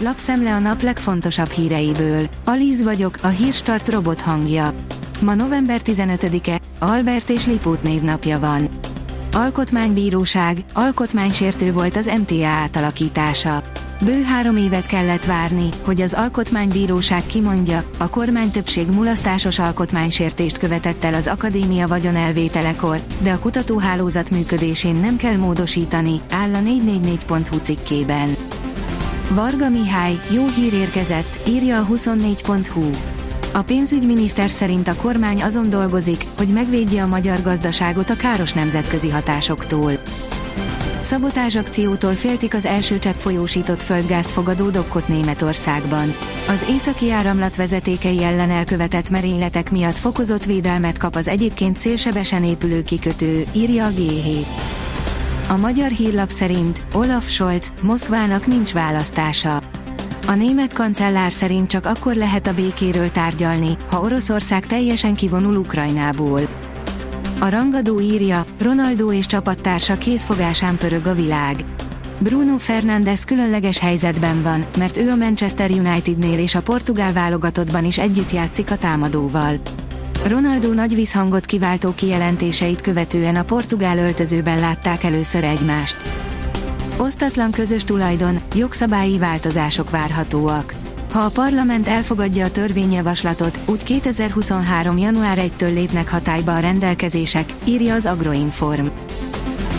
lapszemle a nap legfontosabb híreiből. Alíz vagyok, a hírstart robot hangja. Ma november 15-e, Albert és Lipót névnapja van. Alkotmánybíróság, alkotmánysértő volt az MTA átalakítása. Bő három évet kellett várni, hogy az Alkotmánybíróság kimondja, a kormány többség mulasztásos alkotmánysértést követett el az akadémia vagyonelvételekor, de a kutatóhálózat működésén nem kell módosítani, áll a 444.hu cikkében. Varga Mihály, jó hír érkezett, írja a 24.hu. A pénzügyminiszter szerint a kormány azon dolgozik, hogy megvédje a magyar gazdaságot a káros nemzetközi hatásoktól. Szabotázsakciótól féltik az első csepp folyósított földgázt fogadó dokkot Németországban. Az északi áramlat vezetékei ellen elkövetett merényletek miatt fokozott védelmet kap az egyébként szélsebesen épülő kikötő, írja a G7. A magyar hírlap szerint Olaf Scholz, Moszkvának nincs választása. A német kancellár szerint csak akkor lehet a békéről tárgyalni, ha Oroszország teljesen kivonul Ukrajnából. A rangadó írja, Ronaldo és csapattársa kézfogásán pörög a világ. Bruno Fernandes különleges helyzetben van, mert ő a Manchester Unitednél és a portugál válogatottban is együtt játszik a támadóval. Ronaldo nagy visszhangot kiváltó kijelentéseit követően a portugál öltözőben látták először egymást. Osztatlan közös tulajdon, jogszabályi változások várhatóak. Ha a parlament elfogadja a törvényjavaslatot, úgy 2023. január 1-től lépnek hatályba a rendelkezések, írja az Agroinform.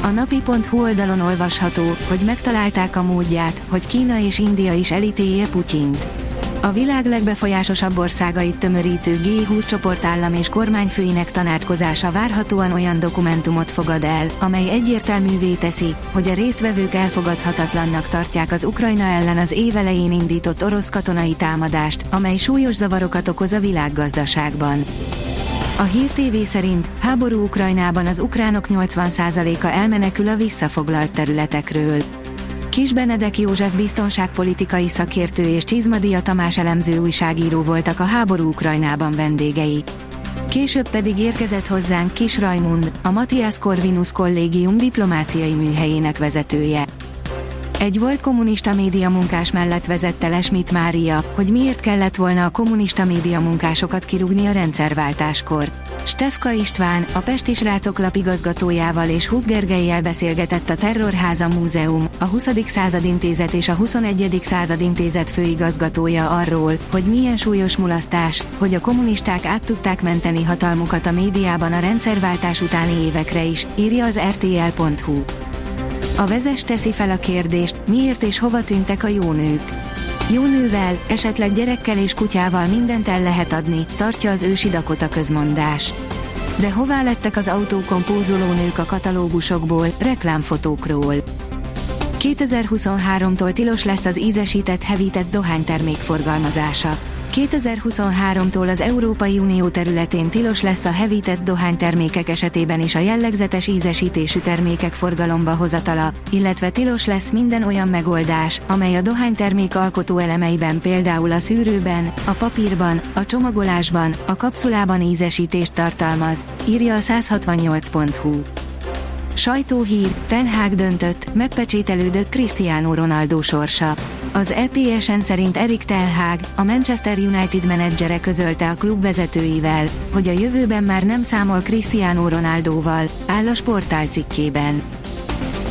A napi.hu oldalon olvasható, hogy megtalálták a módját, hogy Kína és India is elítélje Putyint. A világ legbefolyásosabb országait tömörítő G20 csoportállam és kormányfőinek tanácskozása várhatóan olyan dokumentumot fogad el, amely egyértelművé teszi, hogy a résztvevők elfogadhatatlannak tartják az Ukrajna ellen az évelején indított orosz katonai támadást, amely súlyos zavarokat okoz a világgazdaságban. A Hír TV szerint háború Ukrajnában az ukránok 80%-a elmenekül a visszafoglalt területekről. Kis Benedek József biztonságpolitikai szakértő és Csizmadia Tamás elemző újságíró voltak a háború Ukrajnában vendégei. Később pedig érkezett hozzánk Kis Rajmund, a Matthias Corvinus kollégium diplomáciai műhelyének vezetője. Egy volt kommunista média munkás mellett vezette le Schmidt Mária, hogy miért kellett volna a kommunista média munkásokat kirúgni a rendszerváltáskor. Stefka István, a Pesti Srácok lapigazgatójával és Hut Gergelyel beszélgetett a Terrorháza Múzeum, a 20. század intézet és a 21. század intézet főigazgatója arról, hogy milyen súlyos mulasztás, hogy a kommunisták át tudták menteni hatalmukat a médiában a rendszerváltás utáni évekre is, írja az rtl.hu. A vezes teszi fel a kérdést, miért és hova tűntek a jó nők. Jó nővel, esetleg gyerekkel és kutyával mindent el lehet adni, tartja az ősi Dakota közmondás. De hová lettek az autókon pózoló nők a katalógusokból, reklámfotókról? 2023-tól tilos lesz az ízesített, hevített dohánytermék forgalmazása. 2023-tól az Európai Unió területén tilos lesz a hevített dohánytermékek esetében is a jellegzetes ízesítésű termékek forgalomba hozatala, illetve tilos lesz minden olyan megoldás, amely a dohánytermék alkotó elemeiben például a szűrőben, a papírban, a csomagolásban, a kapszulában ízesítést tartalmaz, írja a 168.hu. Sajtóhír, Ten Hag döntött, megpecsételődött Cristiano Ronaldo sorsa. Az EPSN szerint Erik Ten Hag, a Manchester United menedzsere közölte a klub vezetőivel, hogy a jövőben már nem számol Cristiano Ronaldoval, áll a sportál cikkében.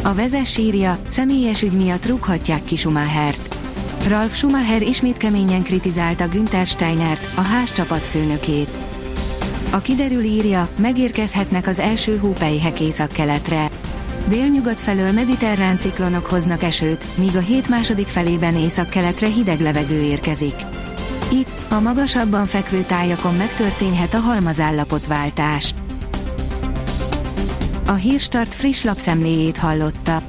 A vezes sírja, személyes ügy miatt rúghatják ki Schumachert. Ralf Schumacher ismét keményen kritizálta Günther Steinert, a ház csapatfőnökét. A kiderül írja, megérkezhetnek az első hópelyhek észak-keletre. Délnyugat felől mediterrán ciklonok hoznak esőt, míg a hét második felében észak-keletre hideg levegő érkezik. Itt, a magasabban fekvő tájakon megtörténhet a halmazállapotváltás. A Hírstart friss lapszemléjét hallotta.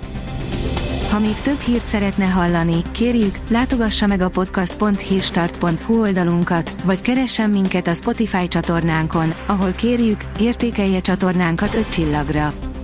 Ha még több hírt szeretne hallani, kérjük, látogassa meg a podcast.hírstart.hu oldalunkat, vagy keressen minket a Spotify csatornánkon, ahol kérjük, értékelje csatornánkat 5 csillagra.